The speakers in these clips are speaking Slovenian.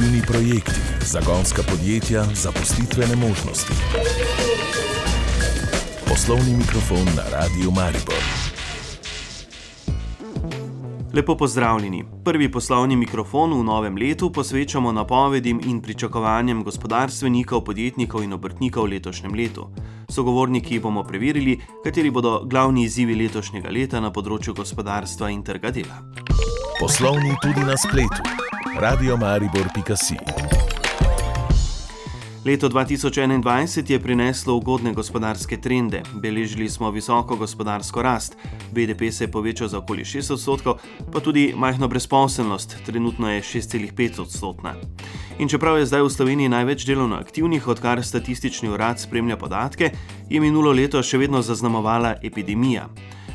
inovativni projekti, zagonska podjetja, zaposlitvene možnosti. Poslovni mikrofon na Radiu Maribor. Lepo pozdravljeni. Prvi poslovni mikrofon v novem letu posvečamo napovedim in pričakovanjem gospodarstvenikov, podjetnikov in obrtnikov v letošnjem letu. Sogovorniki bomo preverili, kateri bodo glavni izzivi letošnjega leta na področju gospodarstva in trga dela. Poslovni tudi na spletu. Radio Maribor.si Leto 2021 je prineslo ugodne gospodarske trende. Beležili smo visoko gospodarsko rast, BDP se je povečal za okoli 6 odstotkov, pa tudi majhno brezposelnost, trenutno je 6,5 odstotna. In čeprav je zdaj v Sloveniji največ delovno aktivnih, odkar statistični urad spremlja podatke, je minulo leto še vedno zaznamovala epidemija.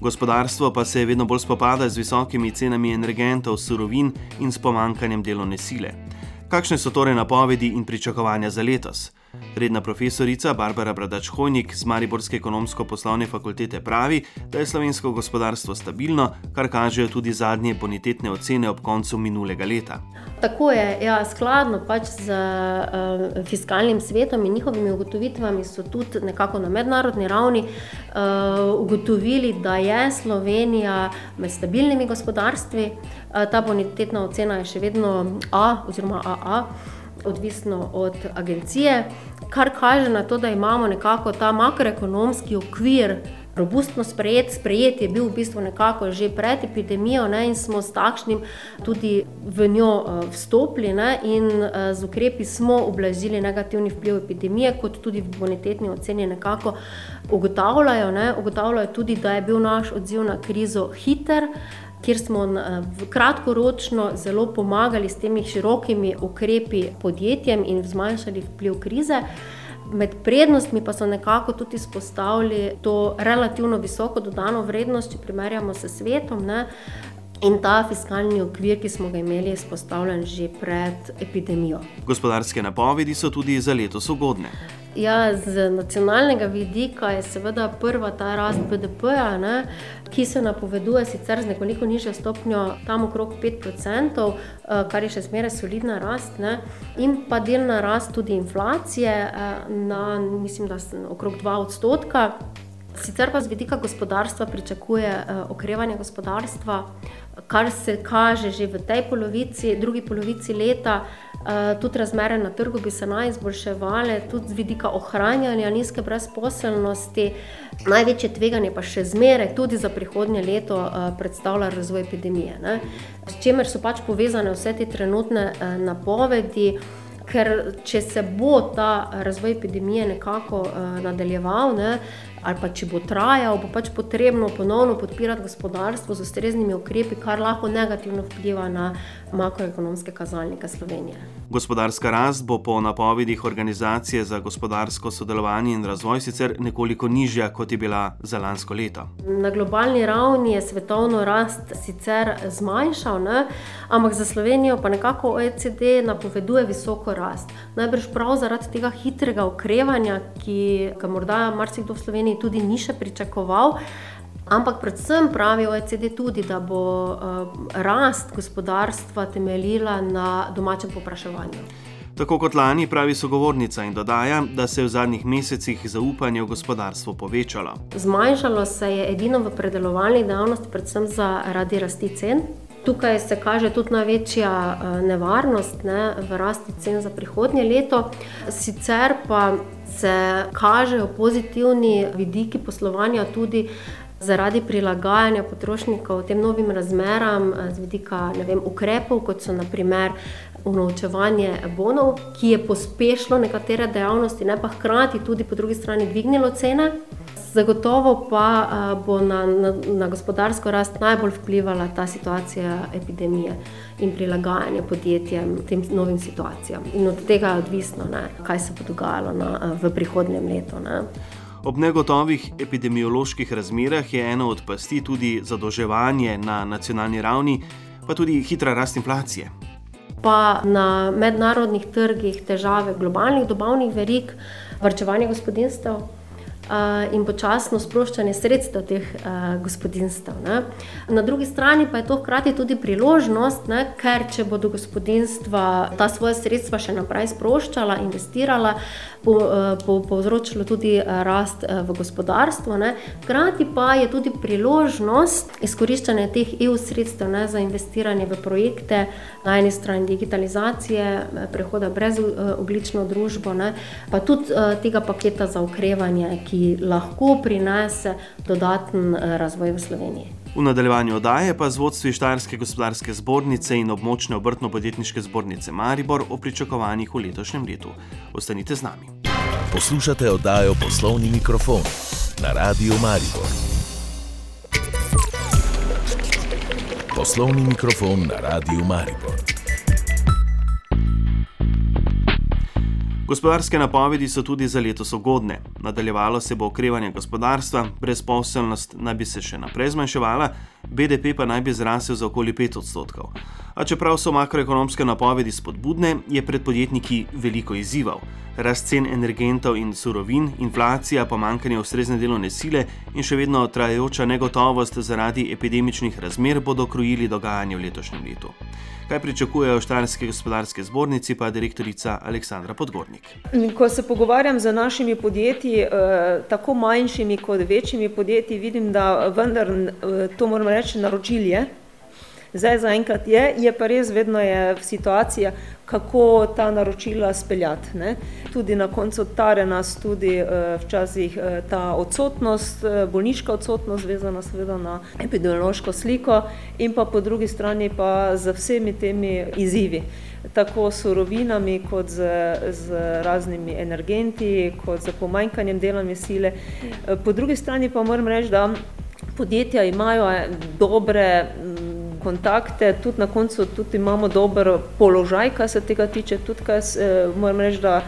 Gospodarstvo pa se vedno bolj spopada z visokimi cenami energentov, surovin in s pomankanjem delovne sile. Kakšne so torej napovedi in pričakovanja za letos? Redna profesorica Barbara Bradač-Hojnik z Mariborske ekonomsko-poslovne fakultete pravi, da je slovensko gospodarstvo stabilno, kar kažejo tudi zadnje bonitetne ocene ob koncu minulega leta. Tako je, ja, skladno pač z uh, fiskalnim svetom in njihovimi ugotovitvami so tudi nekako na mednarodni ravni uh, ugotovili, da je Slovenija med stabilnimi gospodarstvi. Uh, ta bonitetna ocena je še vedno A oziroma AA odvisno od agencije, kar kaže na to, da imamo nekako ta makroekonomski okvir. Robustno sprejet, sprejet je bil v bistvu nekako že pred epidemijo ne, in smo s takšnim tudi v njo uh, vstopili ne, in uh, z ukrepi smo ublažili negativni vpliv epidemije, kot tudi v bonitetni oceni nekako ugotavljajo. Ne, ugotavljajo tudi, da je bil naš odziv na krizo hiter, kjer smo eh, kratkoročno zelo pomagali s temi širokimi ukrepi podjetjem in zmanjšali vpliv krize. Med prednostmi pa so nekako tudi izpostavili to relativno visoko dodano vrednost, če primerjamo s svetom. Ne? In ta fiskalni okvir, ki smo ga imeli, je izpostavljen že pred epidemijo. Gospodarske napovedi so tudi za letos ugodne. Ja, z nacionalnega vidika je seveda prva ta rast BDP-ja, ki se napoveduje sicer z nekoliko nižjo stopnjo, tam okrog 5%, eh, kar je še zmeraj solidna rast, ne? in pa delna rast tudi inflacije, eh, na, mislim, da okrog 2 odstotka. Sicer pa z vidika gospodarstva pričakuje eh, okrevanje gospodarstva, kar se kaže že v tej polovici, drugi polovici leta. Eh, tudi razmere na trgu bi se naj izboljševale, tudi z vidika ohranjanja nizke brezposelnosti. Največje tveganje pa še zmeraj, tudi za prihodnje leto, eh, predstavlja razvoj epidemije. Ne? S čimer so pač povezane vse te trenutne eh, napovedi. Ker če se bo ta razvoj epidemije nekako uh, nadaljeval, ne, ali pa če bo trajal, bo pač potrebno ponovno podpirati gospodarstvo z ustreznimi ukrepi, kar lahko negativno vpliva na makroekonomske kazalnike Slovenije. Gospodarska rast bo po napovedih Organizacije za gospodarsko sodelovanje in razvoj sicer nekoliko nižja, kot je bila za lansko leto. Na globalni ravni je svetovno rast sicer zmanjšal, ne? ampak za Slovenijo pa nekako OECD napoveduje visoko rast. Najbrž prav zaradi tega hitrega okrevanja, ki ga morda marsikdo v Sloveniji tudi ni še pričakoval. Ampak predvsem pravi OECD tudi, da bo uh, rast gospodarstva temeljila na domačem popraševanju. Tako kot lani pravi sogovornica in dodaja, da se je v zadnjih mesecih zaupanje v gospodarstvo povečalo. Zmanjšalo se je edino v predelovalni dejavnosti, predvsem zaradi rasti cen. Tukaj se kaže tudi največja eh, nevarnost ne, v rasti cen za prihodnje leto. Sicer pa se kažejo pozitivni vidiki poslovanja tudi zaradi prilagajanja potrošnikov tem novim razmeram, eh, z vidika vem, ukrepov, kot so naprimer unovčevanje bonov, ki je pospešilo nekatere dejavnosti, ne pa hkrati tudi po drugi strani dvignilo cene. Zagotovo pa bo na, na, na gospodarsko rast najbolj vplivala ta situacija epidemije in prilagajanje podjetjem tem novim situacijam. In od tega je odvisno, ne, kaj se bo dogajalo na, v prihodnjem letu. Ne. Ob negotovih epidemioloških razmerah je ena od pasti tudi zadolževanje na nacionalni ravni, pa tudi hitra rast inflacije. Pa na mednarodnih trgih težave globalnih dobavnih verig, vrčevanje gospodinstv. In počasno sproščanje sredstev teh gospodinstv. Na drugi strani pa je to hkrati tudi priložnost, ne, ker če bodo gospodinstva ta svoja sredstva še naprej sproščala, investirala, bo, bo povzročilo tudi rast v gospodarstvu. Ne. Hkrati pa je tudi priložnost izkoriščanja teh EU sredstev ne, za investiranje v projekte, na eni strani digitalizacije, prehoda brez oglično družbo, ne, pa tudi tega paketa za okrevanje, ki lahko prinese dodaten eh, razvoj v Sloveniji. V nadaljevanju oddaje pa z vodstvi Štajerske gospodarske zbornice in območne obrtno-podjetniške zbornice Maribor o pričakovanjih v letošnjem letu. Ostanite z nami. Poslušate oddajo Poslovni mikrofon na Radiu Maribor. Poslovni mikrofon na Radiu Maribor. Gospodarske napovedi so tudi za letos ugodne. Nadaljevalo se bo okrevanje gospodarstva, brezposelnost naj bi se še naprej zmanjševala, BDP pa naj bi zrasel za okoli 5 odstotkov. A čeprav so makroekonomske napovedi spodbudne, je pred podjetniki veliko izzivov. Rast cen energentov in surovin, inflacija, pomankanje ustrezne delovne sile in še vedno trajajoča negotovost zaradi epidemičnih razmer bodo krojili dogajanje v letošnjem letu. Kaj pričakujejo v Štajerski gospodarski zbornici, pa direktorica Aleksandra Podgornik. Ko se pogovarjam z našimi podjetji, eh, tako manjšimi kot večjimi podjetji, vidim, da vendar eh, to moramo reči naročilje. Zdaj zaenkrat je, je pa res vedno je situacija, kako ta naročila speljati. Ne. Tudi na koncu tare nas tudi uh, včasih uh, ta odsotnost, uh, bolniška odsotnost, vezana seveda na epidemiološko sliko in pa po drugi strani pa z vsemi temi izzivi, tako s surovinami, kot z, z raznimi energenti, kot z pomanjkanjem delovne sile. Po drugi strani pa moram reči, da podjetja imajo dobre kontakte, tudi na koncu tudi imamo dober položaj, kar se tega tiče. Tudi, kaj, eh, moram reči, da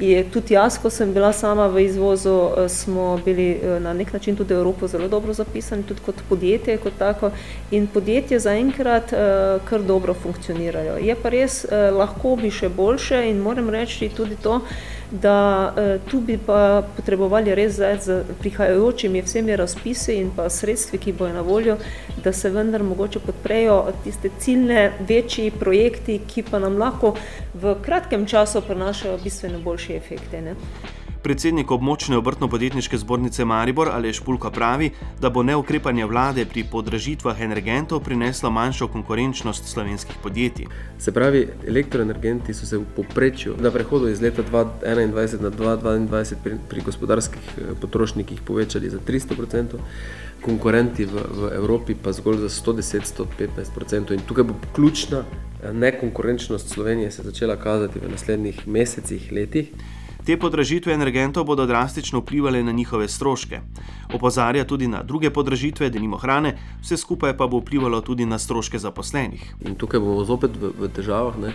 je tudi jaz, ko sem bila sama v izvozu, eh, smo bili eh, na nek način tudi Evropo zelo dobro zapisani, tudi kot podjetje, kot tako. In podjetje zaenkrat kar dobro funkcionirajo. Je pa res, lahko bi še boljše in moram reči tudi to, da uh, tu bi pa potrebovali res zdaj z prihajajočimi vsemi razpisi in pa sredstvi, ki bojo na voljo, da se vendar mogoče podprejo tiste ciljne večji projekti, ki pa nam lahko v kratkem času prinašajo bistveno boljše efekte. Ne? Predsednik območne obrtno-podjetniške zbornice Maribor Aleš Pulko pravi, da bo neukrepanje vlade pri podražitvah energentov prineslo manjšo konkurenčnost slovenskih podjetij. Se pravi, elektroenergenti so se v poprečju na prehodu iz leta 2021 na 2022 pri, pri gospodarskih eh, potrošnikih povečali za 300%, konkurenti v, v Evropi pa zgolj za 110-115%. In tukaj bo ključna eh, nekonkurenčnost Slovenije se začela kazati v naslednjih mesecih, letih. Te podražitve energentov bodo drastično vplivali na njihove stroške. Opozarja tudi na druge podražitve, denimo hrane, vse skupaj pa bo vplivalo tudi na stroške zaposlenih. In tukaj bomo zopet v, v težavah, ne?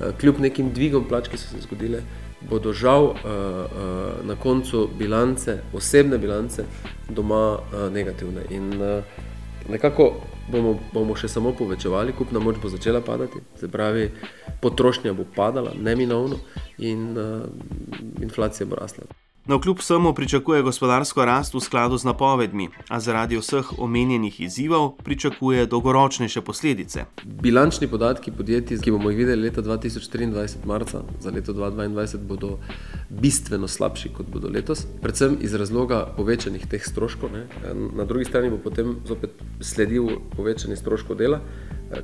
Eh, kljub nekim dvigom plač, ki so se zgodile, bodo žal uh, uh, na koncu bilance, osebne bilance, doma uh, negativne. In uh, nekako bomo, bomo še samo povečevali, kupna moč bo začela padati, se pravi, potrošnja bo padala, neminovno in uh, inflacija bo rasla. Na kljub vsemu pričakuje gospodarsko rast v skladu z napovedmi, a zaradi vseh omenjenih izzivov pričakuje dolgoročnejše posledice. Bilančni podatki podjetij, ki bomo jih videli leta 2023, marca za leto 2022, bodo bistveno slabši kot bodo letos, predvsem iz razloga povečanih teh stroškov. Ne. Na drugi strani bo potem zopet sledil povečanje stroškov dela,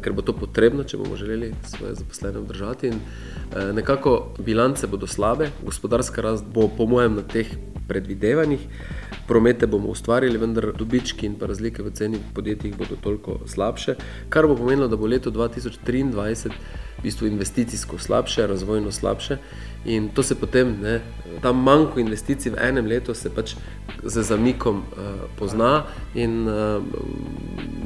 ker bo to potrebno, če bomo želeli svoje zaposlene obdržati. In eh, nekako bilance bodo slabe, gospodarska rast bo, po mojem, na teh predvidevanjih, promete bomo ustvarili, vendar dobički in razlike v ceni podjetij bodo toliko slabše, kar bo pomenilo, da bo leto 2023 v bistvu investicijsko slabše, razvojno slabše. In to se potem, ne, ta manjko investicij v enem letu se pač z zamikom uh, pozna in uh,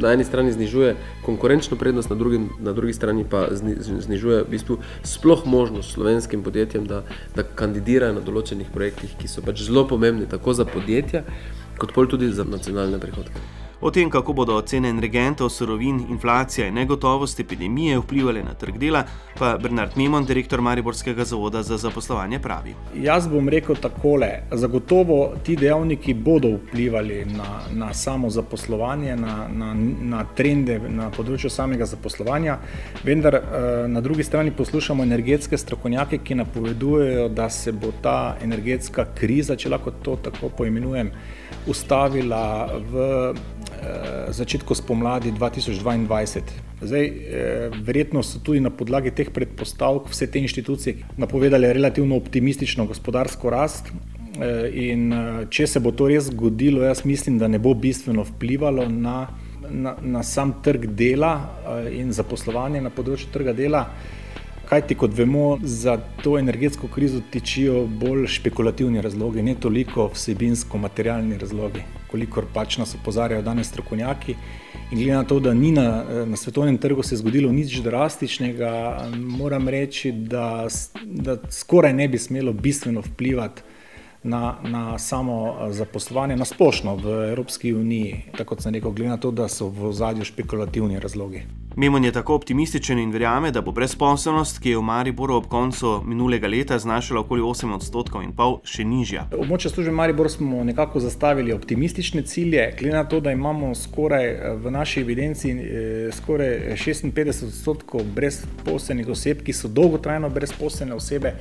na eni strani znižuje konkurenčno prednost, na, drugim, na drugi strani pa zni, znižuje v bistvu sploh možnost slovenskim podjetjem, da, da kandidirajo na določenih projektih, ki so pač zelo pomembni tako za podjetja, kot tudi za nacionalne prihodke. O tem, kako bodo cene energentov, surovin, inflacija in negotovost epidemije vplivali na trg dela, pa Bernard Mimon, direktor Mariborskega zavoda za zaposlovanje, pravi. Jaz bom rekel takole: zagotovo ti dejavniki bodo vplivali na, na samo zaposlovanje, na, na, na trende na področju samega zaposlovanja, vendar eh, na drugi strani poslušamo energetske strokovnjake, ki napovedujejo, da se bo ta energetska kriza, če lahko to tako poimenujem, ustavila v Eh, začetku spomladi 2022. Zdaj, eh, verjetno so tudi na podlagi teh predpostavk vse te inštitucije napovedale relativno optimistično gospodarsko rast. Eh, in če se bo to res zgodilo, jaz mislim, da ne bo bistveno vplivalo na, na, na sam trg dela in zaposlovanje na področju trga dela. Kaj ti, kot vemo, za to energetsko krizo tičijo bolj špekulativni razlogi, ne toliko vsebinsko-materialni razlogi kolikor pač nas opozarjajo danes strokovnjaki. In glede na to, da ni na, na svetovnem trgu se zgodilo nič drastičnega, moram reči, da, da skoraj ne bi smelo bistveno vplivati na, na samo zaposlovanje, na splošno v Evropski uniji, tako kot sem rekel, glede na to, da so v zadju špekulativni razlogi. Memon je tako optimističen in verjame, da bo brezposelnost, ki je v Mariboru ob koncu minulega leta znašala okoli 8 odstotkov in pol, še nižja. Območje službe Maribor smo nekako zastavili optimistične cilje, glede na to, da imamo skoraj v naši evidenci eh, skoraj 56 odstotkov brezposelnih oseb, ki so dolgotrajno brezposelne osebe.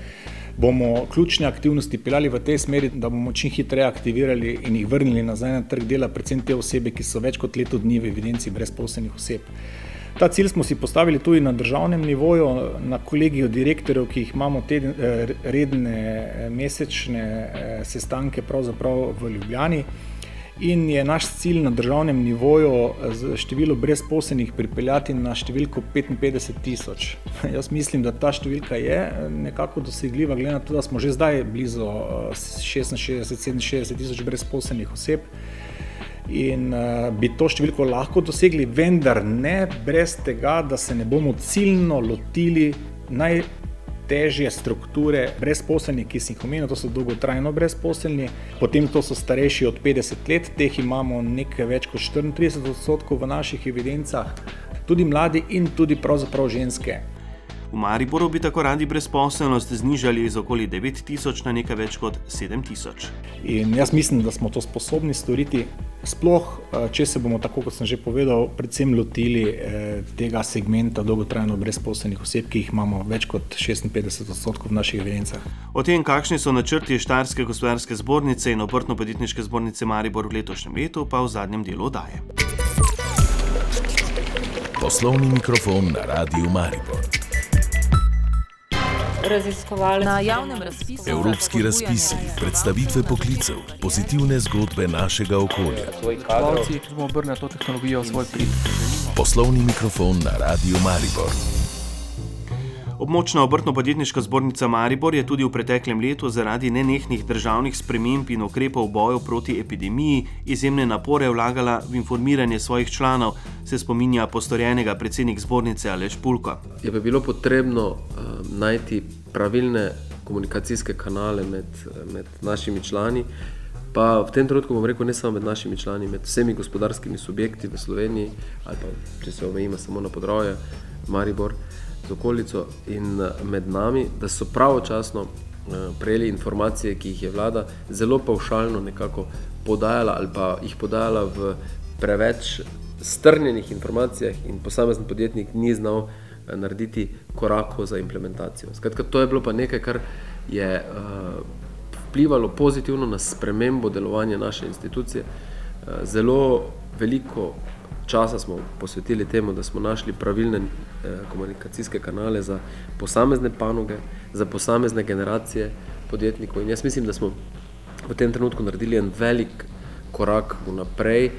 Bomo ključne aktivnosti peljali v tej smeri, da bomo čim hitreje aktivirali in jih vrnili nazaj na trg dela, predvsem te osebe, ki so več kot leto dni v evidenci brezposelnih oseb. Ta cilj smo si postavili tudi na državnem nivoju, na kolegiju direktorjev, ki imamo te eh, redne eh, mesečne eh, sestanke pravzaprav v Ljubljani. In je naš cilj na državnem nivoju število brezposelnih pripeljati na številko 55 tisoč. Jaz mislim, da ta številka je nekako dosegljiva, glede na to, da smo že zdaj blizu 66-67 tisoč brezposelnih oseb in uh, bi to številko lahko dosegli, vendar ne brez tega, da se ne bomo ciljno lotili najtežje strukture brezposelnih, ki si jih omenil, to so dolgotrajno brezposelni, potem to so starejši od 50 let, teh imamo nekaj več kot 34 odstotkov v naših evidencah, tudi mladi in tudi pravzaprav ženske. V Mariboru bi tako radi brezposelnost znižali iz okoli 9000 na nekaj več kot 7000. In jaz mislim, da smo to sposobni storiti, sploh eh, če se bomo, tako kot sem že povedal, predvsem lotili eh, tega segmenta dolgotrajno brezposelnih oseb, ki jih imamo več kot 56 odstotkov v naših evidencah. O tem, kakšni so načrti Štarske gospodarske zbornice in obrtno-podjetniške zbornice Maribor v letošnjem letu, pa v zadnjem delu daje. Poslovni mikrofon na Radiu Maribor raziskovalci na javnem razpisu. Evropski razpisi, predstavitve poklicev, pozitivne zgodbe našega okolja. Ki bomo obrnili to tehnologijo v svoj prid. Poslovni mikrofon na Radio Maribor. Območna obrtno-podjetniška zbornica Maribor je tudi v preteklem letu zaradi nenehnih državnih sprememb in ukrepov v boju proti epidemiji izjemne napore vlagala v informiranje svojih članov, se spominja postorjenega predsednik zbornice Aleš Pulko. Je pa bilo potrebno uh, najti pravilne komunikacijske kanale med, med našimi člani. Pa v tem trenutku bom rekel, ne samo med našimi člani, med vsemi gospodarskimi subjekti v Sloveniji, ali pa če se omejimo samo na področje Maribor z okolico in med nami, da so pravočasno prejeli informacije, ki jih je vlada zelo paušalno nekako podajala ali pa jih podajala v preveč strnjenih informacijah in posamezen podjetnik ni znal narediti korakov za implementacijo. Skratka, to je bilo pa nekaj, kar je uh, vplivalo pozitivno na spremembo delovanja naše institucije. Uh, zelo veliko časa smo posvetili temu, da smo našli pravilne uh, komunikacijske kanale za posamezne panoge, za posamezne generacije podjetnikov. In jaz mislim, da smo v tem trenutku naredili en velik korak naprej,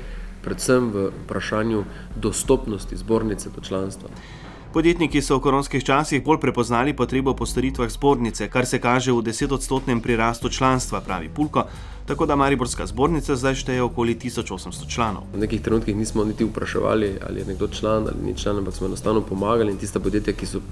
predvsem v vprašanju dostopnosti zbornice do članstva. Podjetniki so v koronskih časih bolj prepoznali potrebo po storitvah zbornice, kar se kaže v desetodstotnem prirastu članstva, pravi Pulko, tako da Mariborska zbornica zdaj šteje okoli 1800 članov. V nekih trenutkih nismo niti vpraševali, ali je nekdo član ali ni član, ampak smo enostavno pomagali in tiste podjetja, ki so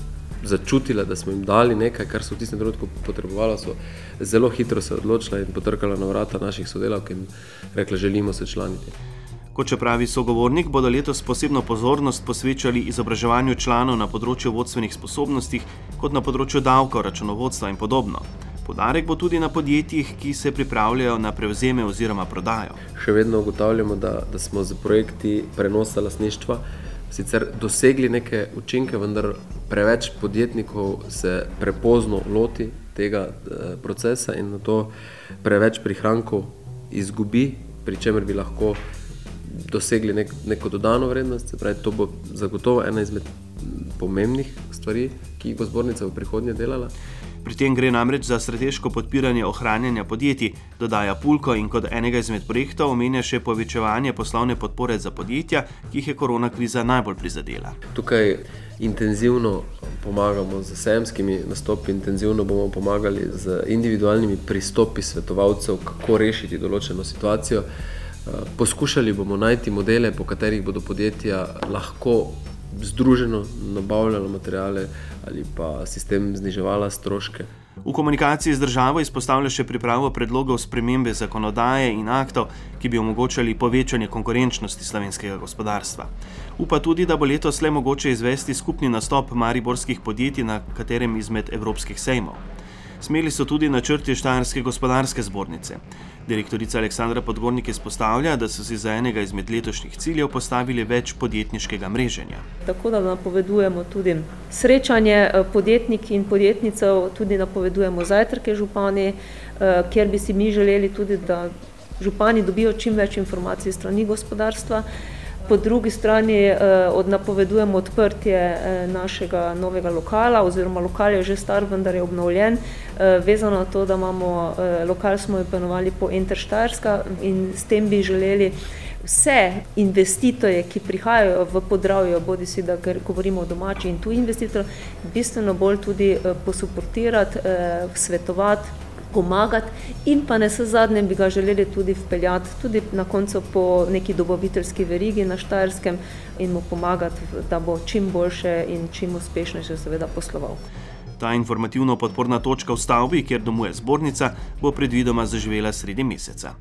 začutila, da smo jim dali nekaj, kar so v tistem trenutku potrebovali, so zelo hitro se odločila in potrkala na vrata naših sodelavk in rekla, želimo se članiti. Kot če pravi sogovornik, bodo letos posebno pozornost posvečali izobraževanju članov na področju vodstvenih sposobnosti, kot na področju davka, računovodstva in podobno. Podarek bo tudi na podjetjih, ki se pripravljajo na prevzeme oziroma prodajo. Še vedno ugotavljamo, da, da smo z projekti prenosa lasništva sicer dosegli neke učinke, vendar preveč podjetnikov se prepozno loti tega eh, procesa in na to preveč prihrankov izgubi, pri čemer bi lahko dosegli nek, neko dodano vrednost. Pravi, to bo zagotovo ena izmed pomembnih stvari, ki jih bo zbornica v prihodnje delala. Pri tem gre namreč za strateško podpiranje ohranjanja podjetij, dodaja Pulko in kot enega izmed projektov omenja še povečevanje poslovne podpore za podjetja, ki jih je korona kriza najbolj prizadela. Tukaj intenzivno pomagamo z semskimi nastopi, intenzivno bomo pomagali z individualnimi pristopi svetovalcev, kako rešiti določeno situacijo. Poskušali bomo najti modele, po katerih bodo podjetja lahko združeno nabavljala materijale ali pa sistem zniževala stroške. V komunikaciji z državo izpostavlja še pripravo predlogov spremembe zakonodaje in aktov, ki bi omogočali povečanje konkurenčnosti slovenskega gospodarstva. Upa tudi, da bo letos le mogoče izvesti skupni nastop mariborskih podjetij na katerem izmed evropskih sejmov. Smeli so tudi načrti Štajerske gospodarske zbornice. Direktorica Aleksandra Podgornik izpostavlja, da so si za enega izmed letošnjih ciljev postavili več podjetniškega mreženja. Tako da napovedujemo tudi srečanje eh, podjetnikov in podjetnicev, tudi napovedujemo zajtrke župani, eh, kjer bi si mi želeli tudi, da župani dobijo čim več informacij strani gospodarstva po drugi strani eh, odnapovedujemo odprtje eh, našega novega lokala, oziroma lokal je že star, vendar je obnovljen, eh, vezano na to, da imamo lokal, smo jo imenovali po Interštajerska in s tem bi želeli vse investitorje, ki prihajajo v podravjo, bodi si, da govorimo o domači in tu investitor, bistveno bolj tudi posuportirati, svetovati, pomagati in pa ne se zadnjem bi ga želeli tudi vpeljati, tudi na koncu po neki dobaviteljski verigi na Štajerskem in mu pomagati, da bo čim boljše in čim uspešnejše seveda posloval. Ta informativno podporna točka v stavbi, kjer domuje zbornica, bo predvidoma zaživela sredi meseca.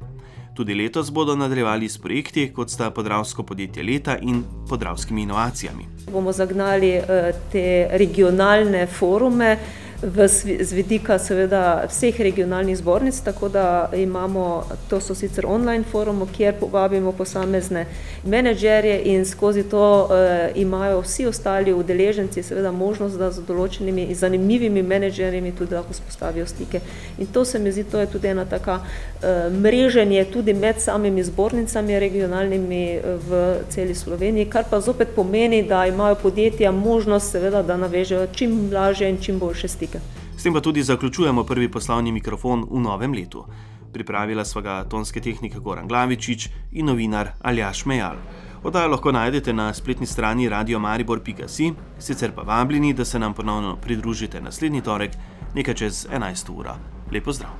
Tudi letos bodo nadaljevali s projekti, kot sta podravsko podjetje Leta in podravskimi inovacijami. Bomo zagnali eh, te regionalne forume, v, z vidika seveda vseh regionalnih zbornic, tako da imamo, to so sicer online forum, kjer povabimo posamezne menedžerje in skozi to uh, imajo vsi ostali udeleženci seveda možnost, da z določenimi zanimivimi menedžerjami tudi lahko spostavijo stike. In to se mi zdi, to je tudi ena taka uh, mreženje tudi med samimi zbornicami regionalnimi eh, v celi Sloveniji, kar pa zopet pomeni, da imajo podjetja možnost seveda, da navežejo čim lažje in čim boljše stike slike. S tem pa tudi zaključujemo prvi poslovni mikrofon v novem letu. Pripravila sva ga tonske tehnike Goran Glavičič in novinar Aljaš Mejal. Oddajo lahko najdete na spletni strani radiomaribor.si, sicer pa vabljeni, da se nam ponovno pridružite naslednji torek, nekaj čez 11. ura. Lepo zdrav.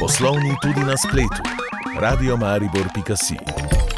Poslovni tudi na spletu. radiomaribor.si